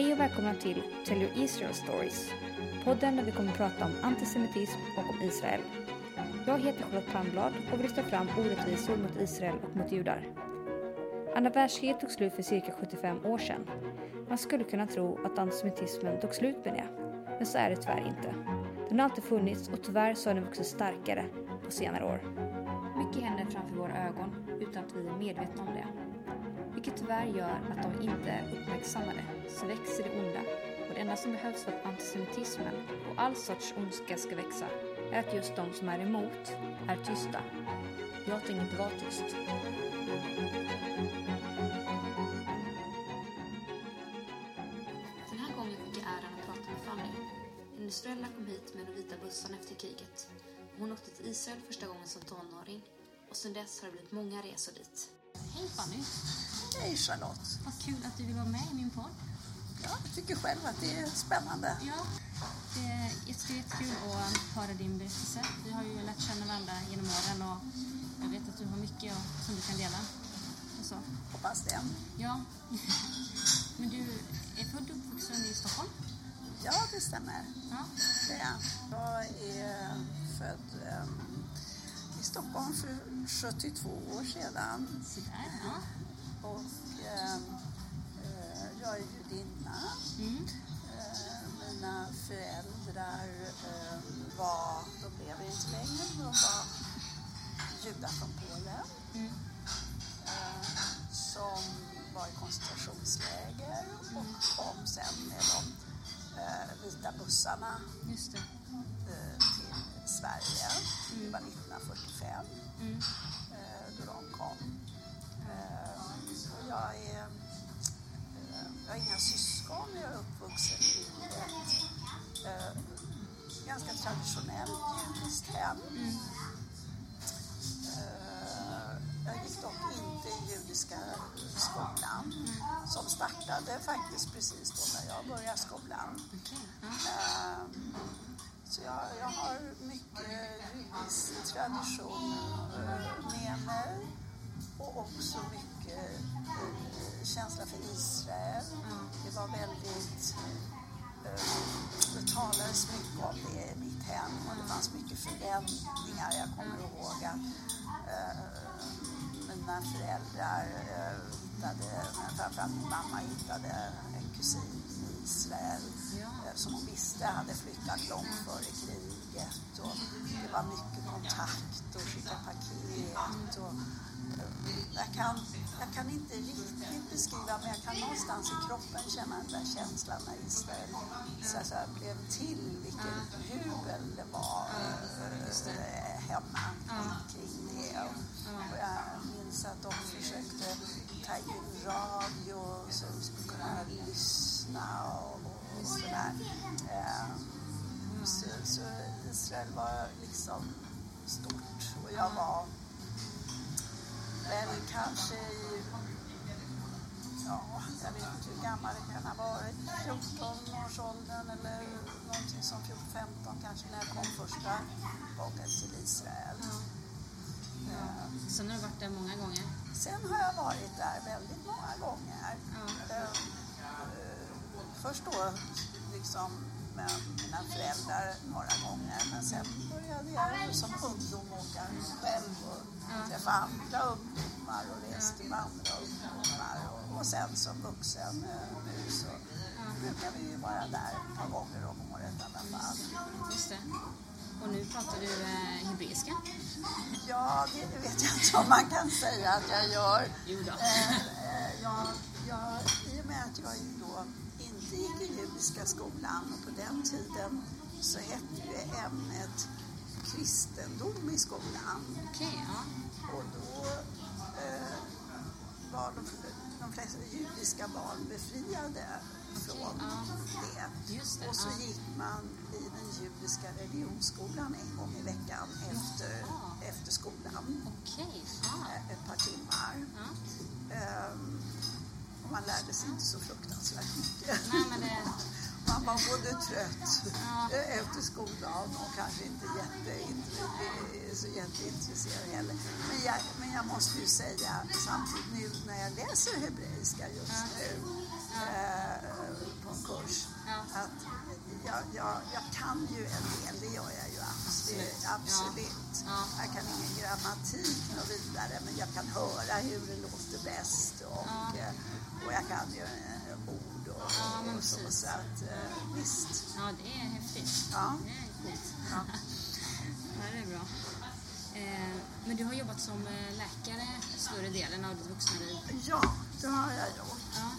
Hej och välkomna till Tell Your Israel Stories. Podden där vi kommer att prata om antisemitism och om Israel. Jag heter Charlotte Palmblad och vill lyfta fram orättvisor mot Israel och mot judar. Andra världskriget tog slut för cirka 75 år sedan. Man skulle kunna tro att antisemitismen tog slut med det, men så är det tyvärr inte. Den har alltid funnits och tyvärr så har den vuxit starkare på senare år. Mycket händer framför våra ögon utan att vi är medvetna om det. Vilket tyvärr gör att de inte är uppmärksammade så växer det onda. Och det enda som behövs för att antisemitismen och all sorts ondska ska växa är att just de som är emot är tysta. Jag tänker inte vara tyst. Den här gången fick jag äran att prata med Fanny. Hennes föräldrar kom hit med de vita bussarna efter kriget. Hon åkte till Israel första gången som tonåring och sedan dess har det blivit många resor dit. Hej Fanny! Hej Charlotte. Vad kul att du vill vara med i min podd. Ja, jag tycker själv att det är spännande. Ja, det är jätte- jättekul att höra din berättelse. Vi har ju lärt känna varandra genom åren och jag vet att du har mycket som du kan dela. Och så. Hoppas det. Ja. Men du är född och uppvuxen i Stockholm? Ja, det stämmer. Ja. Det är jag. Jag är född i Stockholm för 72 år sedan. Och em, eh, jag är judinna. Mm. Eh, Mina föräldrar eh, var, de lever inte längre, de var judar från Polen. Mm. eh, som var i koncentrationsläger och kom sen med de eh, vita bussarna Sverige. Det var 1945 Mm. eh, då de kom. Eh, jag, är, eh, jag har inga syskon, jag är uppvuxen i ett ganska traditionellt judiskt hem. Eh, Jag gick dock inte i judiska skolan som startade faktiskt precis då när jag började skolan. Okej. Ja. Så jag, jag har mycket judisk tradition eh, med mig och också mycket eh, känsla för Israel. Det var väldigt eh, det talades mycket om det i mitt hem och det fanns mycket förväntningar. Jag kommer ihåg att mina föräldrar hittade, framförallt min mamma hittade en kusin Israel Ja. som hon visste hade flyttat långt före kriget. Och det var mycket kontakt och skicka paket. Och, eh, jag, kan, jag kan inte riktigt beskriva men jag kan någonstans i kroppen känna den där känslan när Israel så att blev till. Vilken jubel det var eh, hemma kring det. Och jag minns att de försökte radio så vi skulle kunna lyssna och, och sådär. Eh, så, så Israel var liksom stort och jag var väl kanske i, ja, jag vet inte hur gammal det kan ha varit, 14-årsåldern eller någonting som 14-15 kanske när jag kom första gången till Israel. Eh, Sen har du varit där många gånger. Sen har jag varit där väldigt många gånger. Eh, Först då liksom med mina föräldrar några gånger men sen började jag som ungdom åka själv och träffa andra ungdomar och reste med andra ungdomar. Och, och sen som vuxen eh, nu så brukar vi ju vara där ett par gånger om året i alla fall. Just det. Och nu pratar du eh, hebreiska? Ja, det vet jag inte om man kan säga att jag gör. Jo då. Eh, eh, jag, jag, I och med att jag då inte gick i judiska skolan och på den tiden så hette ju ämnet kristendom i skolan. Okej, ja. Och då eh, var de, de flesta judiska barn befriade från det. Och så gick man i den judiska religionsskolan en gång i veckan efter, efter skolan eh, ett par timmar. Ehm, och man lärde sig inte så fruktansvärt mycket. Nej, Man var både trött Ja. efter skoldagen och kanske inte jätte, så jätteintresserad heller. Men jag, men jag måste ju säga samtidigt nu när jag läser hebreiska just nu eh, på en kurs. Ja. Att jag, jag, jag kan ju en del, det gör jag ju absolut. Absolut. absolut. Ja. Jag kan ingen grammatik och vidare men jag kan höra hur det låter bäst och, Ja. eh, och jag kan ju Ja, men så. precis. Så att eh, visst. Ja, det är häftigt. Ja. Det är coolt. Ja. Ja, det är bra. Eh, men du har jobbat som eh, läkare större delen av ditt vuxna liv. ja, det har jag gjort. Ja.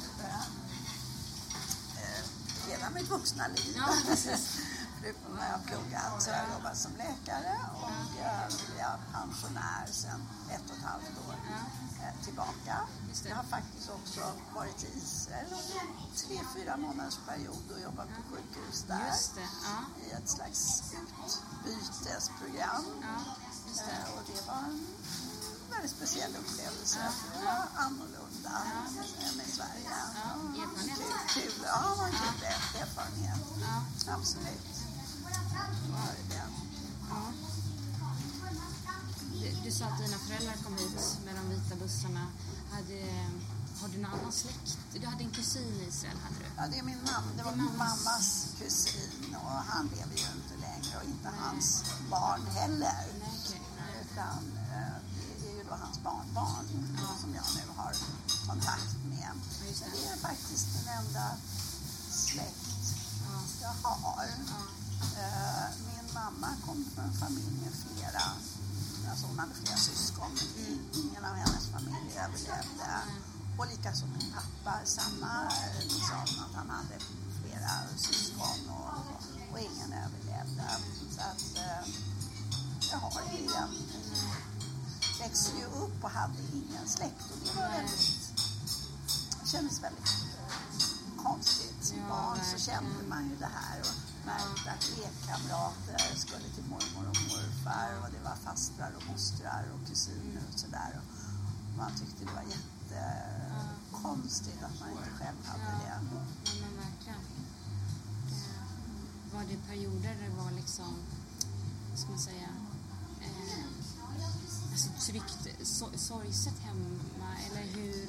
Eh, hela mitt vuxna liv. Ja, precis. Förutom när jag har pluggat så har jag jobbat som läkare och jag är pensionär sedan ett och ett halvt år eh, tillbaka. Jag har faktiskt också varit i Israel tre, fyra månaders period och jobbat på sjukhus där i ett slags utbytesprogram. Eh, Och det var en väldigt speciell upplevelse. Det var annorlunda än i Sverige. Kul, kul. Ja, det var en kul erfarenhet. Absolut. Ja. Du, du sa att dina föräldrar kom hit med de vita bussarna. Hade, har du någon annan släkt? Du hade en kusin i Israel, hade du? Ja, det är min mamma. Det var min mammas- kusin och han lever ju inte längre och inte hans barn heller. Nej. Nej. Utan eh, det är ju då hans barnbarn som jag nu har kontakt med. just det. Det är faktiskt den enda släkt Ja. jag har. Ja. Eh, min mamma kom från en familj med flera, alltså hon hade flera syskon. men Ingen av hennes familj överlevde. Och likaså min pappa, samma, eh, liksom, att han hade flera syskon och, och ingen överlevde. Så att eh, jag har ju en, växte ju upp och hade ingen släkt och det var väldigt, kändes väldigt konstigt. Som barn så kände man ju det här och märkte att lekkamrater skulle till mormor och morfar och det var fastrar och mostrar och kusiner och sådär. Man tyckte det var jättekonstigt att man inte själv hade det. Ja, men verkligen. Det, var det perioder där det var liksom, vad ska man säga, eh, alltså tryggt, so, sorgset hemma eller hur,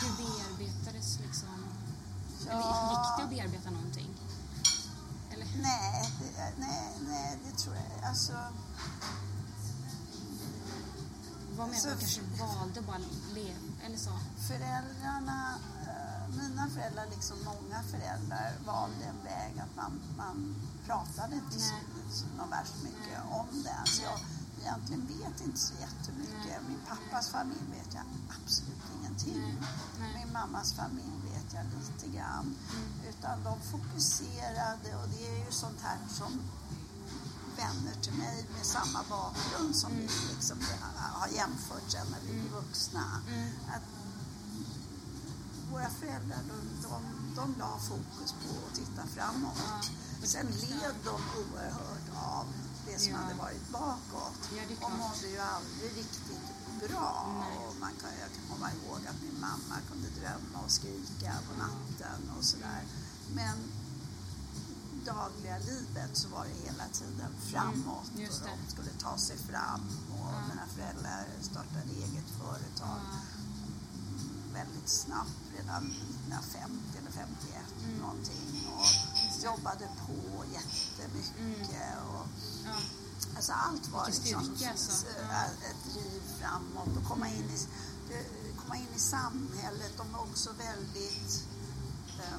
hur bearbetades liksom? Eller Ja. gick det att bearbeta någonting? Nej, det, nej, nej, det tror jag. Alltså, Var med Så- att man kanske valde bara leva, eller så? föräldrarna, eh, mina föräldrar liksom många föräldrar valde en väg att man, man pratade inte så, Nej. så någon värst mycket om det. Så jag egentligen vet inte så jättemycket. Min pappas familj vet jag absolut ingenting. Nej. Nej. Min mammas familj jag lite grann. Utan de fokuserade och det är ju sånt här som vänner till mig med samma bakgrund som vi liksom har jämfört sen när vi blev vuxna. Att våra föräldrar de, de, de la fokus på att titta framåt. Sen led de oerhört av det som Ja. hade varit bakåt Ja, och mådde ju aldrig riktigt bra. Nej. Och man kan, jag kan komma ihåg att min mamma kunde drömma och skrika på natten och sådär. Men dagliga livet så var det hela tiden framåt Mm, och de skulle ta sig fram och mina föräldrar startade eget företag väldigt snabbt, redan 1950 eller 51 Mm. någonting och jobbade på jättemycket Ja. Alltså allt var liksom styrka, alltså. äh, ett driv framåt och komma in i, eh, komma in i samhället. De var också väldigt... eh,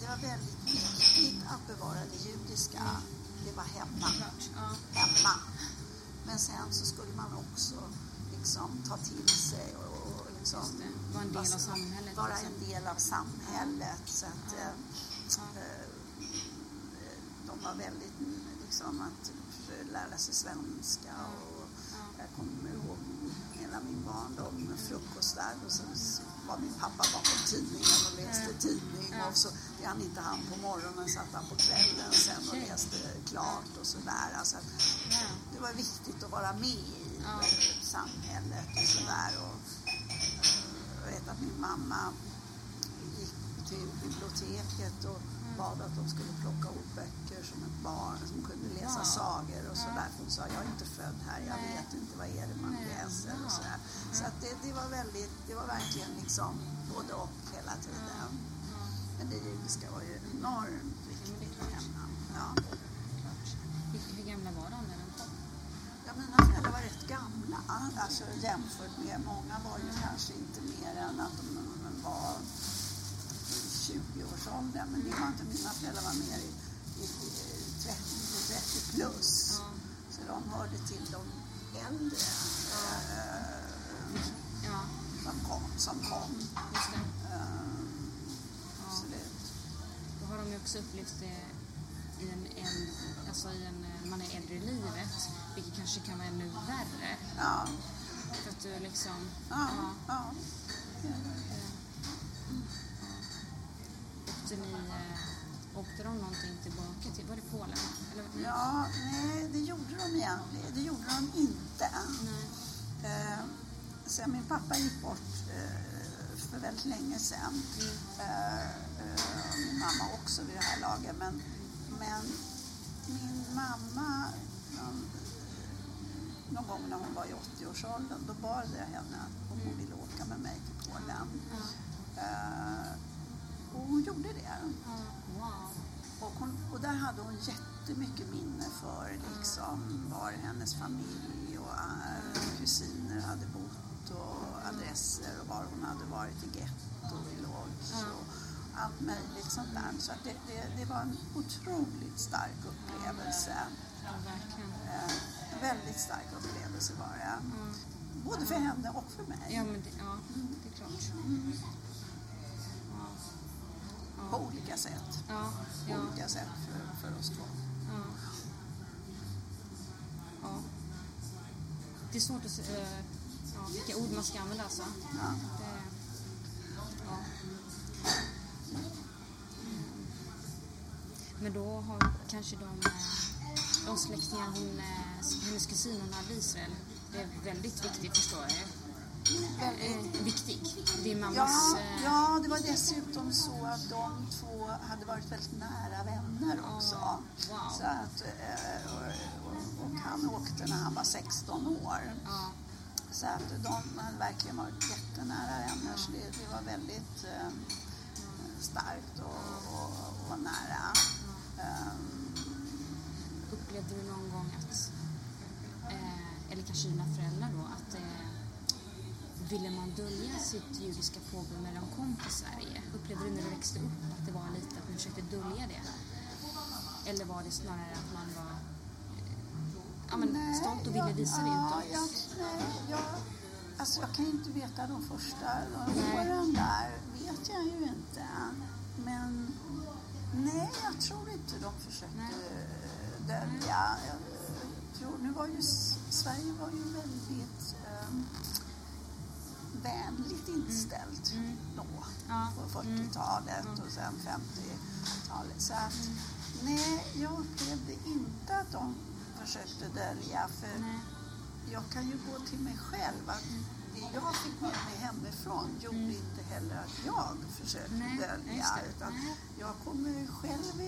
Det var väldigt viktigt att bevara det judiska. Det var hemma. Ja. hemma. Men sen så skulle man också liksom ta till sig och, och liksom. Vara en del av samhället, Vara en del av samhället. Så att, eh, eh, de var väldigt liksom att lära sig svenska och jag kommer ihåg hela min barndom med frukostar och så var min pappa bakom tidningen och läste tidning och så det han inte han på morgonen satt han på kvällen sen och läste klart och sådär. Alltså, det var viktigt att vara med i samhället och sådär. Och, eh, jag vet att min mamma gick till biblioteket och bad att de skulle plocka upp böcker som ett barn som kunde läsa Ja. sagor och sådär. Hon sa, jag är inte född här, jag vet inte vad är det man läser och sådär. Så att det, det var väldigt, det var verkligen liksom både och hela tiden. Men det judiska var ju enormt viktigt henne. Ja. Hur, gamla var de när de kom? Ja, mina föräldrar var rätt gamla. Alltså jämfört med många var ju kanske inte mer än att de var 20-årsåldern. Men det var inte, mina föräldrar var mer i, i, i 30, 30 plus. Ja. Så de hörde till de äldre eh, Ja, som kom. Som kom. just det. Eh, Ja. absolut. Då har de ju också upplevt det i en, en, alltså i en, när man är äldre i livet, vilket kanske kan vara ännu värre. Ja, För att du liksom... ja, ja. Åkte ni... Eh, åkte de någonting tillbaka till... Var det Polen? Eller, nej. Ja, nej, det gjorde de egentligen. Det gjorde de inte. Eh, sen min pappa gick bort eh, för väldigt länge sedan. Eh, eh, och min mamma också vid det här laget. Men, men min mamma, någon, någon gång när hon var i 80-årsåldern, då bad jag henne om hon ville åka med mig till Polen. Ja. Och hon gjorde det. Ja. Wow. Och, hon, och där hade hon jättemycket minne för liksom, var hennes familj och äh, kusiner hade bott och adresser och var hon hade varit i getto, i lodge och allt möjligt sånt där. Så det, det, det var en otroligt stark upplevelse. Ja, verkligen. Eh, väldigt stark upplevelse var det. Ja. Både för henne och för mig. Ja, men det, ja, det är klart. Ja. På olika sätt. Ja. Ja. olika sätt för, för oss två. Ja. ja. Det är svårt att se, eh, ja, vilka ord man ska använda alltså. Ja. Det, ja. Men då har kanske de, eh, de släktingar hon, eh, hennes kusin hon hade i Israel, det är väldigt viktigt förstår jag. Eh, viktig. Det är mammas... Ja, eh, ja, det var dessutom så att de två hade varit väldigt nära vänner också. Ah, wow. Så att, eh, och, och, och han åkte när han var 16 år. ja, Så att de hade verkligen varit jättenära vänner. Så det, det var väldigt eh, starkt och, och, och nära. Ehm, Upplevde du någon gång att, eh, eller kanske dina föräldrar då, att eh, ville man dölja sitt judiska påbrå när de kom till Sverige? Upplevde du när du växte upp att det var lite att man försökte dölja det? Eller var det snarare att man var eh, ja, men, nej, stolt och ville visa det utåt? jag, nej, jag, alltså jag kan inte veta de första åren där. vet jag ju inte. Men nej, jag tror inte de försökte Nej. dölja. Jag tror, nu var ju, Sverige var ju väldigt um, vänligt inställt Mm. då. Ja. På 40-talet och sen 50-talet. Så att, nej, jag upplevde inte att de försökte dölja. För Nej. jag kan ju gå till mig själv. Att det jag fick med mig hemifrån gjorde inte heller att jag försökte Nej, dölja. Utan Nej. jag kommer själv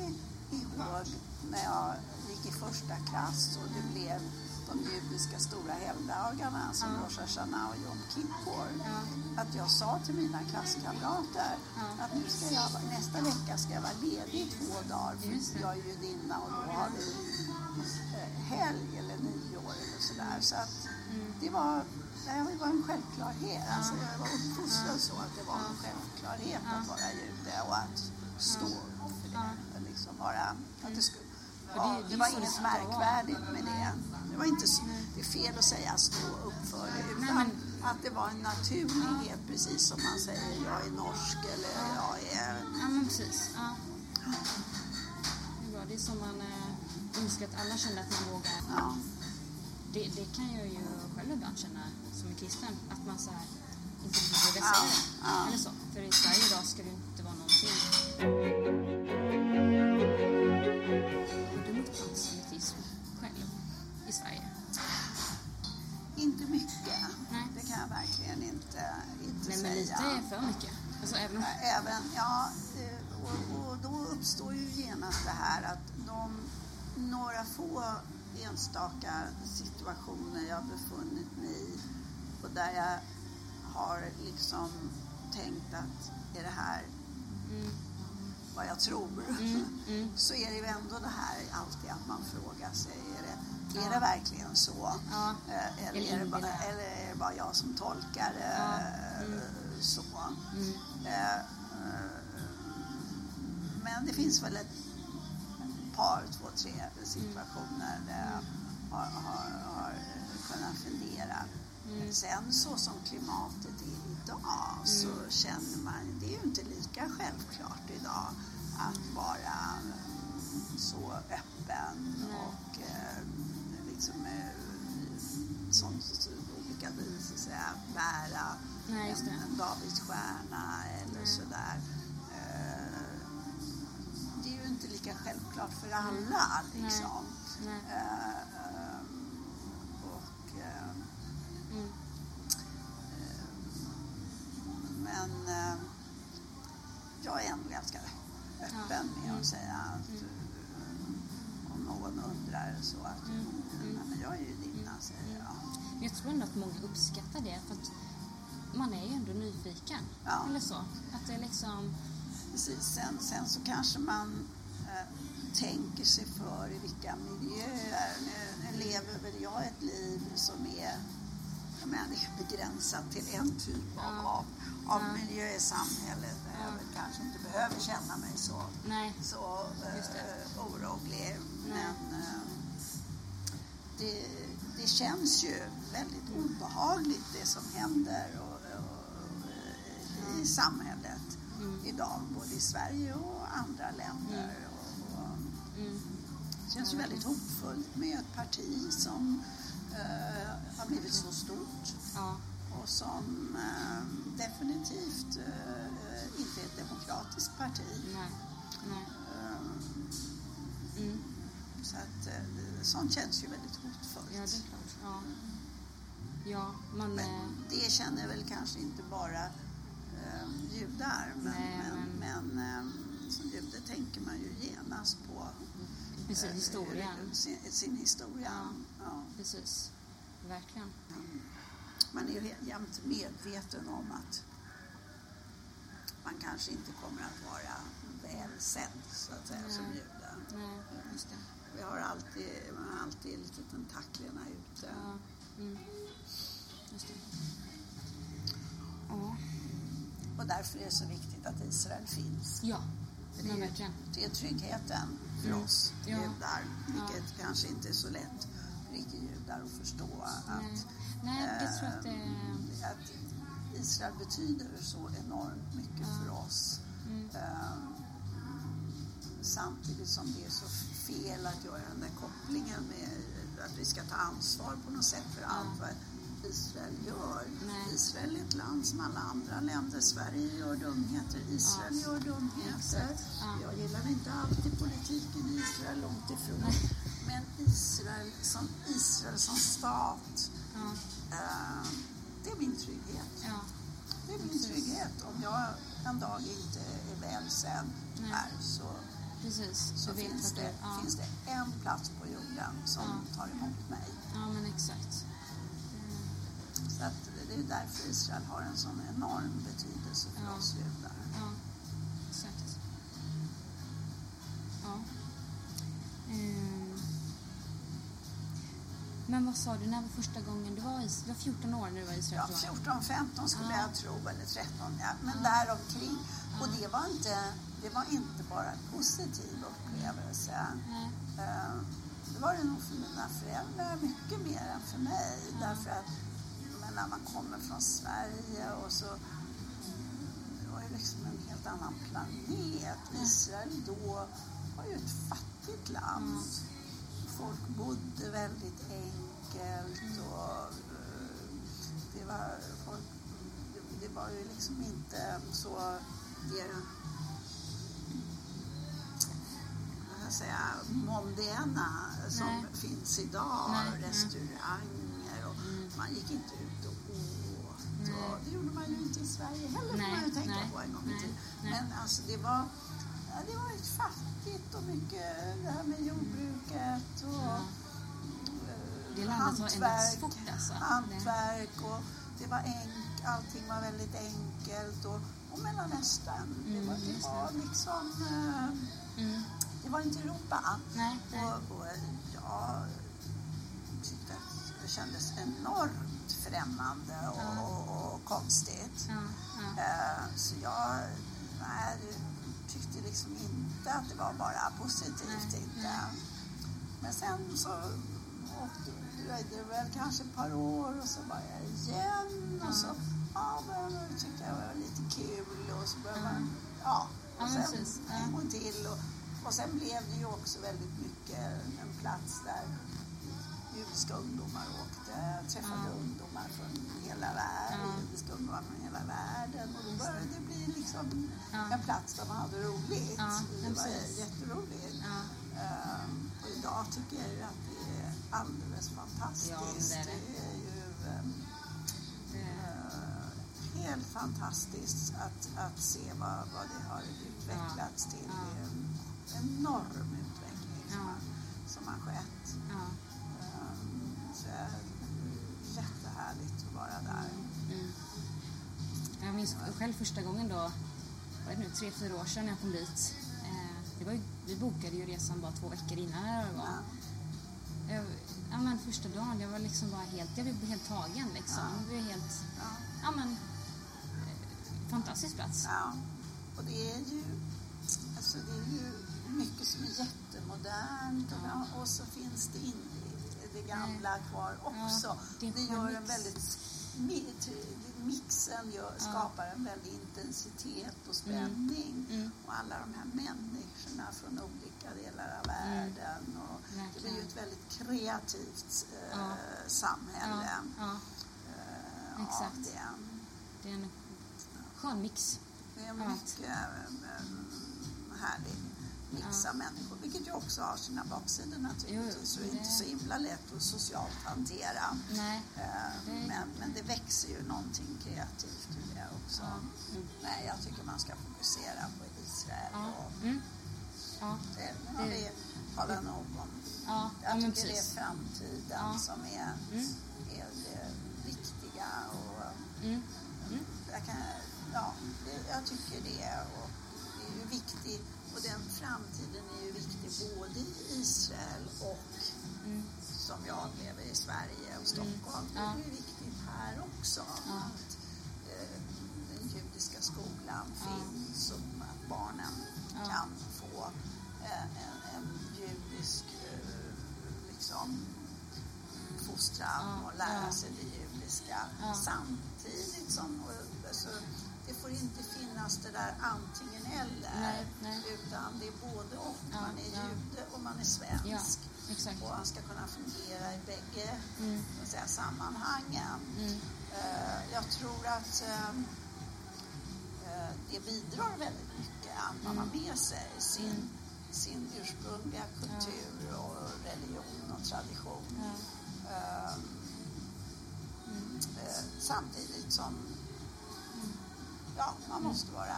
ihåg när jag gick i första klass och det blev de judiska stora helgdagarna som Ja. Rosh Hashanah och Jom Kippur. Ja. Att jag sa till mina klasskamrater Ja. att nu ska jag, nästa vecka ska jag vara ledig i två dagar för jag är judinna och då har vi eh, helg eller nyår eller sådär. Så att Mm. det var, det var en självklarhet. Alltså jag var uppfostrad så att det var en självklarhet att vara jude och att stå för det. Liksom vara, att det, skulle, det är- ja, det var inget märkvärdigt med det. Det, var inte, så- det är fel att säga stå upp för det utan att det var en naturlighet precis som man säger jag är norsk eller jag är... Ja, men precis. Ja. Det är som man eh, önskar att alla känner att man vågar. Ja, Det, det kan jag ju själv ibland känna som en kristen, att man så här, inte vågar Ja, säga det. ja. Eller så. För i Sverige idag så är det ju ändå det här alltid att man frågar sig, är det, är det verkligen så? Eh, Eller, Eller är det bara, eller är det bara jag som tolkar eh, Mm. så? Mm. Eh, Men det finns väl ett par, två, tre situationer där jag har, har, har kunnat fundera. Mm. Sen så som klimatet är idag så Mm. känner man, det är ju inte lika självklart idag att vara så öppen och eh, liksom eh, som olika vis så att säga, bära Nej, en, en Davidsstjärna eller Nej. sådär. Eh, Det är ju inte lika självklart för alla liksom. Nej. Eh, eh, och, eh, Mm. men jag är ändå ganska öppen med Mm. att säga att eh, om någon undrar så att Mm. Mm. Nej, men jag är ju din, säger Mm. jag. Men jag tror ändå att många uppskattar det för att man är ju ändå nyfiken. Ja. Eller så. Att det är liksom... Precis. Sen, sen så kanske man eh, tänker sig för i vilka miljöer. Nu, lever väl jag ett liv som är, jag är begränsat till en typ av, Ja. av, av Ja. miljö i samhället där jag Ja. väl kanske inte behöver känna mig så, Nej. så eh, orolig. Nej. Men eh, det, det känns ju väldigt obehagligt det som händer och, och, eh, i samhället Mm. idag, både i Sverige och andra länder. Och, och Mm. det känns ju väldigt hotfullt med ett parti som eh, har blivit så stort Ja. och som eh, definitivt eh, inte är ett demokratiskt parti. Nej. Nej. Eh, Mm. så att eh, sånt känns ju väldigt hotfullt. Ja, det är klart. Ja. Ja, man... Men eh, det känner väl kanske inte bara eh, judar, men, Nej, men, men eh, som jude tänker man ju genast på Precis, eh, historien. Sin, sin historia. Ja. Precis. Verkligen. Man är ju helt jämt medveten om att man kanske inte kommer att vara väl sedd, så att säga, som Nej. jude. Nej, just det. Vi har alltid, man har alltid lite tentaklerna ute. Ja. Mm. Just det. Ja. Och därför är det så viktigt att Israel finns. Ja, Det är, verkligen. det är tryggheten för Mm. oss Ja. judar, vilket kanske inte är så lätt för icke-judar att förstå. Nej. Att, Nej, jag tror att det... eh, att Israel betyder så enormt mycket Ja. för oss. Mm. Eh, samtidigt som det är så fel att göra den där kopplingen med att vi ska ta ansvar på något sätt för allt vad Israel gör. Nej. Israel är ett land som alla andra länder. Sverige gör dumheter, Israel Ja. gör dumheter. Ja. Jag gillar inte alltid politiken i Israel, långt ifrån. Nej. Men Israel som, Israel som stat, Ja. eh, det är min trygghet. Det är min Precis. trygghet. Om jag en dag inte är väl sedd här så, Precis. så vet finns, det, Ja. finns det en plats på jorden som Ja. tar emot mig. ja, men exakt. Så att det är därför Israel har en sån enorm betydelse för oss judar. Men vad sa du, när var första gången du var i Du var 14 år när du var i Israel? Ja, tror jag. 14, 15 skulle Ja. jag tro, eller 13, ja, men Ja. där omkring. Och det var, inte, det var inte bara en positiv upplevelse. Nej. Eh, Det var det nog för mina föräldrar mycket mer än för mig. Ja. Därför att men när man kommer från Sverige och så det var ju liksom en helt annan planet. Israel då var ju ett fattigt land. Folk bodde väldigt enkelt Mm. och eh, det var, folk, det, var ju liksom inte så det, vad jag säga, mondäna som Nej. finns idag. Nej. Restauranger och Mm. man gick inte ut och åt. Och det gjorde man ju inte i Sverige heller får man ju tänka på en gång i tiden. Men alltså det var, ja, det var ett fattigt och mycket det här med jordbruket och Ja. eh, Det fort, alltså. hantverk och det var enk, allting var väldigt enkelt och, på Mellanöstern. Det, var, det var liksom... Eh, Mm. det var inte Europa. Nej, nej. Och, och jag tyckte att det kändes enormt främmande och, Ja. och, och konstigt. Ja, ja. Eh, Så jag nej, tyckte liksom inte att det var bara positivt. Inte. Men sen så åkte, dröjde det väl kanske ett par år och så var jag igen och så ja, började jag tyckte jag var lite kul och så började Ja. man, ja, och sen en gång till och, och sen blev det ju också väldigt mycket en plats där judiska ungdomar åkte. Jag träffade ungdomar från hela världen, judiska ungdomar från hela världen och då det. började det bli liksom Ja. en plats där man hade roligt. Ja, det var precis. jätteroligt. Ja. Ehm, och idag tycker jag ju att det är alldeles fantastiskt. Ja, det är det. det är ju ehm, Det- eh, helt fantastiskt att, att se vad, vad det har utvecklats till. Det är en enorm utveckling som, har, som har skett. Ehm, så jättehärligt att vara där. Jag minns själv första gången då, vad är det nu, tre, fyra år sedan när jag kom dit. Eh, det var ju, vi bokade ju resan bara två veckor innan det var. Ja. Jag, ja, men första dagen, jag var liksom bara helt, jag blev helt tagen liksom. Det var helt, Ja. men, eh, fantastisk plats. Ja, och det är ju, alltså det är ju mycket som är jättemodernt och, och så finns det in, det gamla kvar också. Ja, det det gör en väldigt, mixen gör, Ja. skapar en väldig intensitet och spänning. Mm. Och alla de här människorna från olika delar av världen. Och det blir ju ett väldigt kreativt eh, Ja. samhälle. Ja, eh, Exakt. Det. det är en skön mix. Det är mycket eh, härlig mix Ja. människor, vilket ju också har sina baksidor naturligtvis. Jo, och det- inte så himla lätt att socialt hantera. Nej. Eh, Det- Men, men det växer ju någonting kreativt ur det också. Ja. Mm. Nej, jag tycker man ska fokusera på Israel. Ja. Och Mm. Ja. det, nu har vi talat nog om. Ja, ja, Jag tycker det är framtiden som är, Mm. är som jag Mm. säga, sammanhangen. Mm. Eh, jag tror att eh, eh, det bidrar väldigt mycket att man har med sig sin, Mm. sin ursprungliga kultur och religion och tradition. Ja. Eh, Mm. eh, samtidigt som ja, man måste vara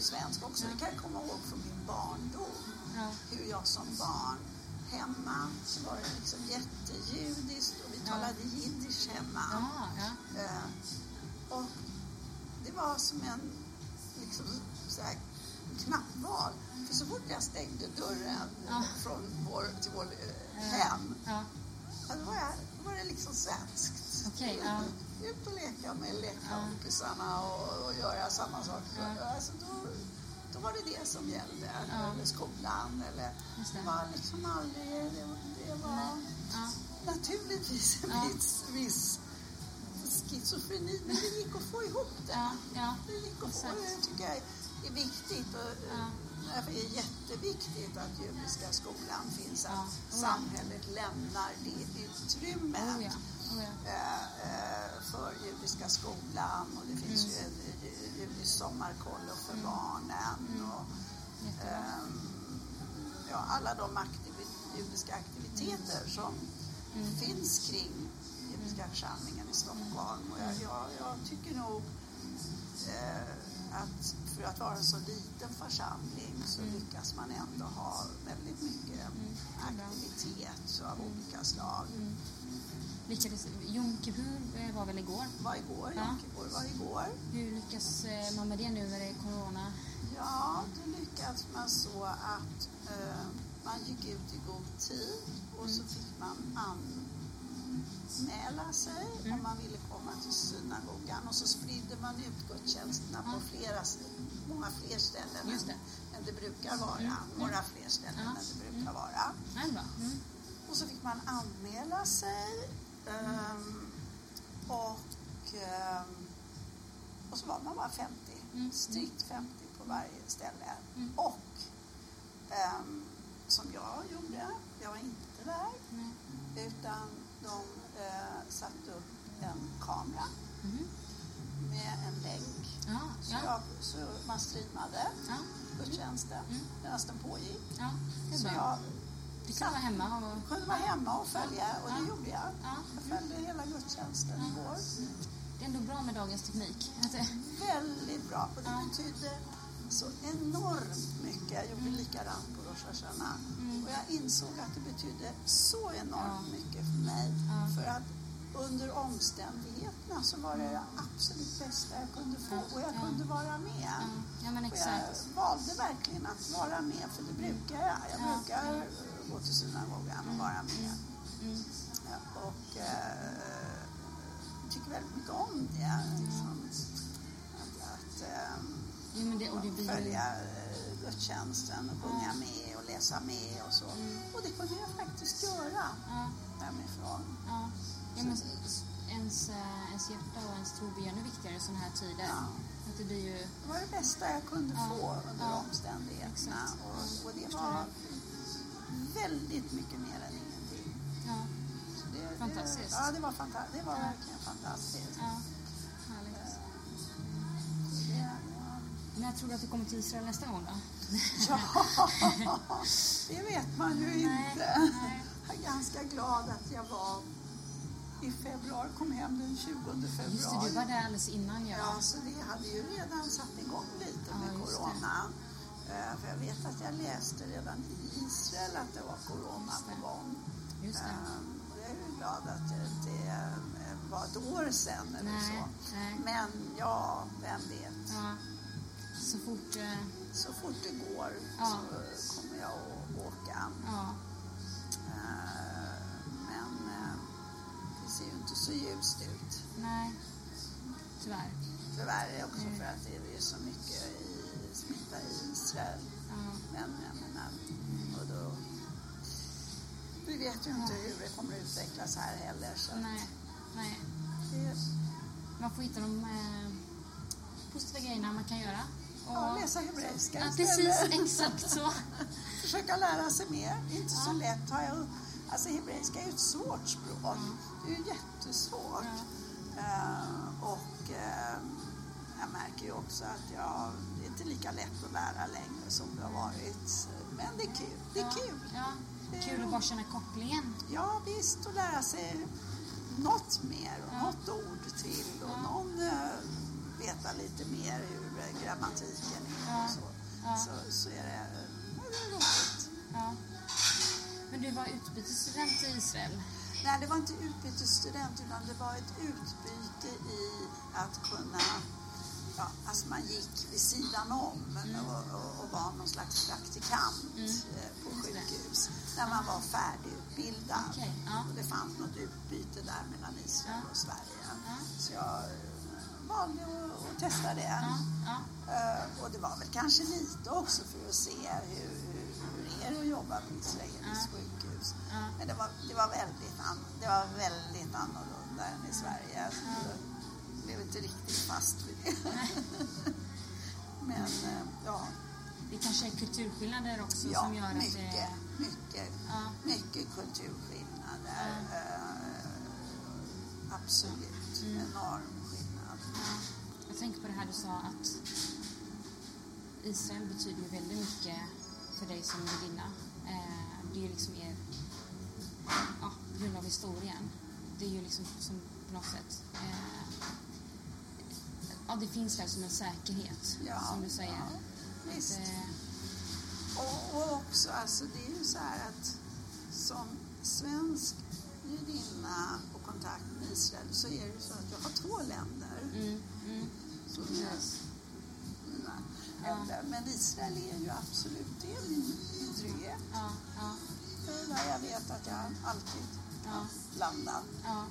svensk också. Det kan jag komma ihåg från min barndom. Hur jag som barn hemma så var det liksom jättejudiskt och vi Ja. talade jiddisch hemma. Ja, ja. Eh, och det var som en liksom, så här, knappval. För så fort jag stängde dörren Ja. från vår, till vår eh, Ja. hem, Ja. då, var jag, då var det liksom svenskt. Okej, ja. Ut och leka med lekkompisarna och, och göra samma sak. Alltså, då var det det som gällde. Ja. Eller skolan. Eller, Just det. det var liksom aldrig... Det, det var Ja. naturligtvis en Ja. viss, viss schizofreni, men det gick att få ihop det. Ja, ja. Det gick att få det tycker jag är viktigt. Och, Ja. Är det jätteviktigt att judiska skolan finns, att Ja. Ja. samhället lämnar det utrymmet Oh ja. Oh ja. eh, eh, för judiska skolan och det finns ju en ju- judisk sommarkollo för barnen. Och, Jättebra. ehm, ja, alla de aktivi- judiska aktiviteter som Mm. finns kring judiska församlingen i Stockholm. Och jag, jag, jag tycker nog eh, att för att vara en så liten församling så Mm. lyckas man ändå ha väldigt mycket aktivitet av olika slag. Mm. lyckades... Jom Kippur eh, var väl igår? var igår, Ja. Jom Kippur var igår. Hur lyckas eh, man med det nu när det är corona? Ja, det lyckades man så att eh, man gick ut i god tid och så fick man anmäla sig om man ville komma till synagogan och så spridde man ut gudstjänsterna på flera, många fler ställen Just det. än, det brukar vara. Några fler ställen än det brukar vara. Mm. Och så fick man anmäla sig ehm, och, ehm, och så var man bara 50. Mm. Strikt 50 på varje ställe. Mm. Och ehm, som jag gjorde, jag var inte där, Nej. utan de eh, satte upp en kamera Mhm. med en länk. Ja, Så, ja, jag, så man streamade ja, gudstjänsten Mm. medan den pågick. ja, det är Så jag Du kan vara hemma och... kunde vara hemma och följa och det gjorde jag. Ja. Jag följde hela gudstjänsten igår. Det är ändå bra med dagens teknik. Väldigt bra och det betydde så enormt mycket. Jag gjorde likadant på Rosh Hashanah. Mm. Och jag insåg att det betydde så enormt Ja. mycket för mig. Ja. För att under omständigheterna så var det det absolut bästa jag kunde få och jag Ja. kunde vara med. Ja, men Och jag exakt. valde verkligen att vara med, för det brukar jag. Jag Ja. brukar gå till synagogan och vara med. Mm. Ja, och eh, tycker väldigt mycket om det. Liksom, att att ehm, Jo, men det, och det blir följa eh, gudstjänsten och sjunga med och läsa med och så. Mm. Och det kunde jag faktiskt göra Ja, hemifrån. ja. ja men ens, eh, ens hjärta och ens tro blir ännu viktigare i sådana här tider. Ja. Att det blir ju... Det var det bästa jag kunde Ja. få under Ja. omständigheterna. Och, och det var väldigt mycket mer än ingenting. Ja, det, Fantastiskt. Det, ja, det var, fanta- det var Ja. verkligen fantastiskt. ja. Härligt. Det, När tror du att du kommer till Israel nästa gång då? ja, det vet man ju inte. nej. Jag är ganska glad att jag var i februari, kom hem den 20 februari. Just det, du var där alldeles innan jag Ja, så det hade ju redan satt igång lite Ja, med just det. Eh, För jag vet att jag läste redan i Israel att det var corona på gång. Just det. Ehm, och Jag är glad att det eh, var ett år sedan eller Nej, så. nej. Men ja, vem vet. Ja. Så fort... eh, Så fort det går Ja. så kommer jag att åka. Ja. Eh, Men eh, det ser ju inte så ljust ut. Nej. Tyvärr. Tyvärr också Mm. för att det är så mycket smitta i Israel. Ja. Men jag menar, och då, vi vet ju inte hur det kommer att utvecklas här heller. Så Nej. Nej. det, Man får hitta de eh, positiva grejerna man kan göra. Och, ja, läsa hebreiska Ja, precis. Exakt så. Försöka lära sig mer. Inte så Ja. lätt. Har jag, alltså hebreiska är ju ett svårt språk. Mm. Det är ju jättesvårt. Eh, och eh, jag märker ju också att jag, det är inte lika lätt att lära längre som det har varit. Men det är kul. Det är kul. Ja. Kul att bara känna kopplingen. Ja, visst. Och lära sig något mer och Ja. något ord till och Ja. någon uh, veta lite mer hur eh, grammatiken är och så. Så, så är det, det är roligt. Men du var utbytesstudent i Israel. Nej, det var inte utbytesstudent utan det var ett utbyte i att kunna Ja, alltså man gick vid sidan om och, och, och var någon slags praktikant Mm. eh, på sjukhus när man var färdigutbildad. Okej, ja. Och det fanns något utbyte där mellan Israel Ja. och Sverige. Så jag eh, valde att, att testa det. Eh, och det var väl kanske lite också för att se hur, hur, hur det är att jobba på israeliskt sjukhus. Men det var, det, var väldigt an, det var väldigt annorlunda än i Sverige. Så fast vid det. Men eh, ja, Det kanske är kulturskillnader också ja som gör att mycket, det... mycket, Ja. mycket kulturskillnader. Ja. Eh, absolut, Mm. enorm skillnad. Ja. Jag tänker på det här du sa att Israel betyder ju väldigt mycket för dig som gudinna. Eh, det är ju liksom er, ja, på grund av historien. Det är ju liksom som på något sätt, ja det finns där som en säkerhet, Ja, som du säger. ja, visst. Att, eh, Och, och också, alltså det är ju så här att som svensk judinna och kontakt med Israel så är det ju så att jag har två länder. Mm. Mm. Som är mina Ja. Men Israel är ju absolut, det är min, trygghet. Ja, ja, Det är där jag vet att jag alltid ja, landar. ja.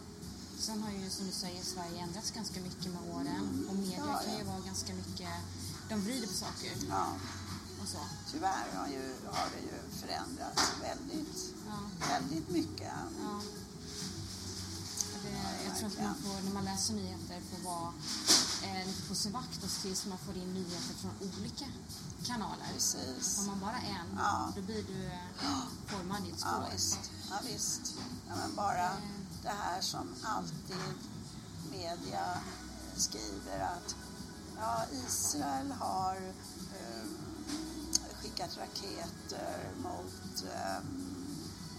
Sen har ju som du säger Sverige ändrats ganska mycket med åren och media Ja, kan ju ja. vara ganska mycket, de vrider på saker Ja, och så. tyvärr har, ju, har det ju förändrats väldigt, Ja, väldigt mycket. ja. Det, jag tror att man får, när man läser nyheter får vara eh, lite på sin vakt och se till så man får in nyheter från olika kanaler. Precis. Har man bara en, Ja. då blir du eh, formad i ett Ja, spår. visst. Ja, visst. Ja, men bara det här som alltid media skriver att ja, Israel har eh, skickat raketer mot eh,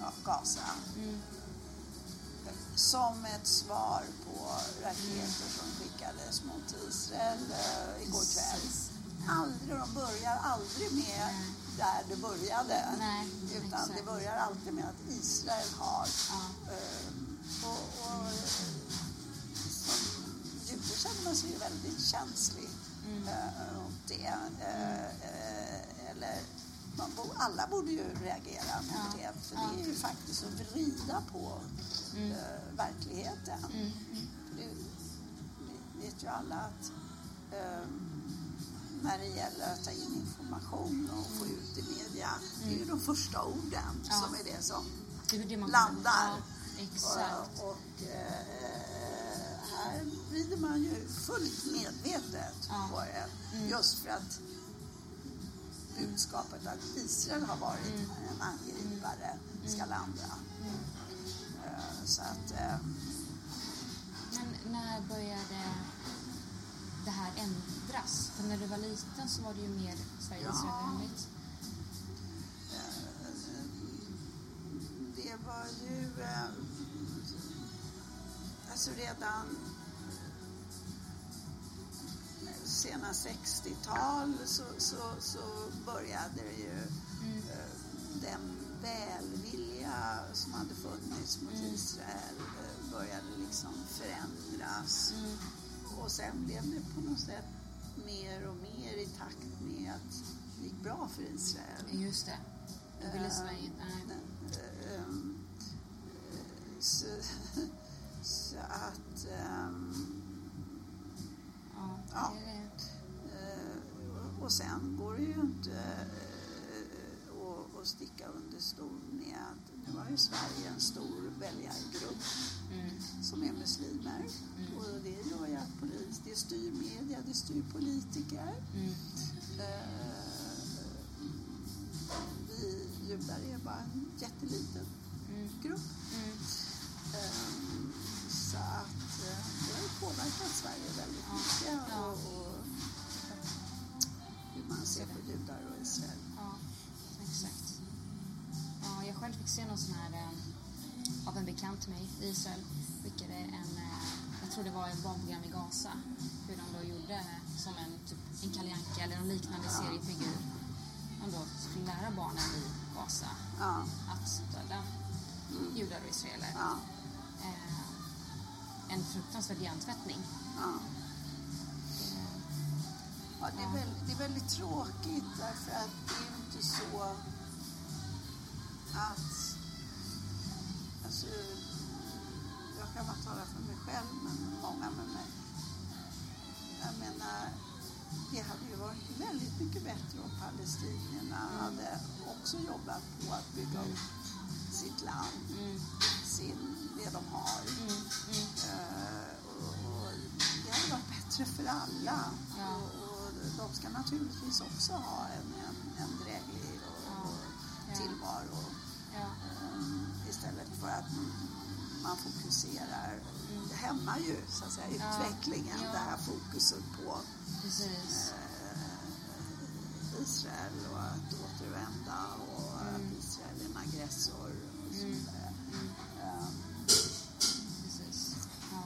ja, Gaza Mm. som ett svar på raketer som skickades mot Israel eh, igår kväll. Aldrig, de börjar aldrig med där det började. Nej, utan exakt. det börjar alltid med att Israel har Ja. eh, och, och som jude känner man sig ju väldigt känslig Mm. eh, mot det. Eh, eh, eller man bo, alla borde ju reagera mot Ja. det för Ja. det är ju faktiskt att vrida på Mm. verkligheten. Mm. Mm. För det, vet ju alla att när det gäller att ta in information och få ut i media, det är ju de första orden Ja. som är det som Det är det man landar. Ja, exakt. och, eh, här vrider man ju fullt medvetet Ja. på det. Mm. Just för att budskapet att Israel har varit Mm. en angripare ska landa. Mm. Eh, så att, eh, Men när började det här ändras? För när du var liten så var det ju mer Sverige-Israelvänligt. eh, det var ju eh, alltså redan sena 60-tal så, så, så började det ju Mm. eh, den välvilja som hade funnits mot Mm. Israel eh, började liksom förändras. Mm. Och sen blev det på något sätt mer och mer i takt med att det gick bra för Israel. Just det. Då ville Eh, Sverige... Nej. Stol med nu har ju Sverige en stor väljargrupp Mm. som är muslimer. Mm. Och det gör ju att polis, det styr media, det styr politiker. Mm. Eh, Vi judar är bara en jätteliten Mm. grupp. Mm. Eh, Så att eh, det har ju påverkat Sverige väldigt mycket. Och, och hur man ser på judar och Israel. Själv fick se någon sån här eh, av en bekant till mig i Israel. Skickade en, eh, jag tror det var ett barnprogram i Gaza. Hur de då gjorde som en, typ, en Kalle Anka eller en liknande seriefigur. De då skulle lära barnen i Gaza Ja, att döda Mm. judar och israeler. ja, Eh, en fruktansvärd hjärntvättning. ja. Eh, Ja, det, är Ja. väldigt, det är väldigt tråkigt därför att det är inte så att... Alltså, jag kan bara tala för mig själv, men många med mig. Jag menar, det hade ju varit väldigt mycket bättre om palestinierna hade också jobbat på att bygga upp sitt land, mm, sin, det de har. mm, mm. Eh, och, och det hade varit bättre för alla. Ja. Och, och de ska naturligtvis också ha en, en, en dräglig och Ja. tillvaro. Ja, istället för att man fokuserar. Det hämmar ju så att säga, Ja. utvecklingen, Ja. det här fokuset på precis. eh, Israel och att återvända och Mm. att Israel är en aggressor. Och så Mm. vidare. Mm. Precis. Ja.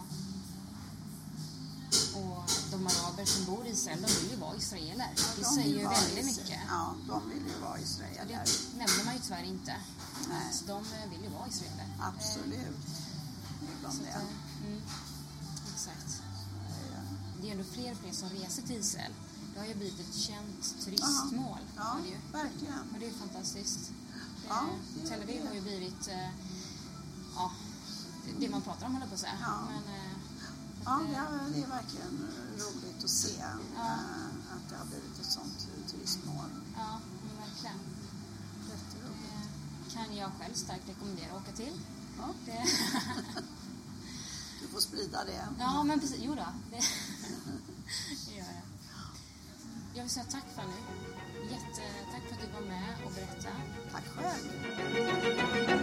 Och de araber som bor i Israel, de vill ju vara israeler. Det de säger ju väldigt mycket. Ja, de vill ju vara Och israeler. det nämner man ju tyvärr inte. Nej. Så de eh, vill ju vara israeler. Absolut. Eh, Så det. att, eh, mm, exakt. Eh, Det är ändå fler och fler som reser till Israel. Det har ju blivit ett känt turistmål. Ja, det ju. verkligen. Och det är fantastiskt. Det, Ja, det- Tel Aviv har ju blivit eh, ja, det- man pratar om, jag på att säga. Ja. Men, eh, Ja, det är, det är verkligen roligt att se eh, att det har blivit ett sånt turistmål. ja, men verkligen. Jätteroligt. Det kan jag själv starkt rekommendera att åka till. Ja, Det, du får sprida det. ja, men precis. Jo då, det, det gör jag. Jag vill säga tack Fanny. Jättetack för att du var med och berättade. Tack själv.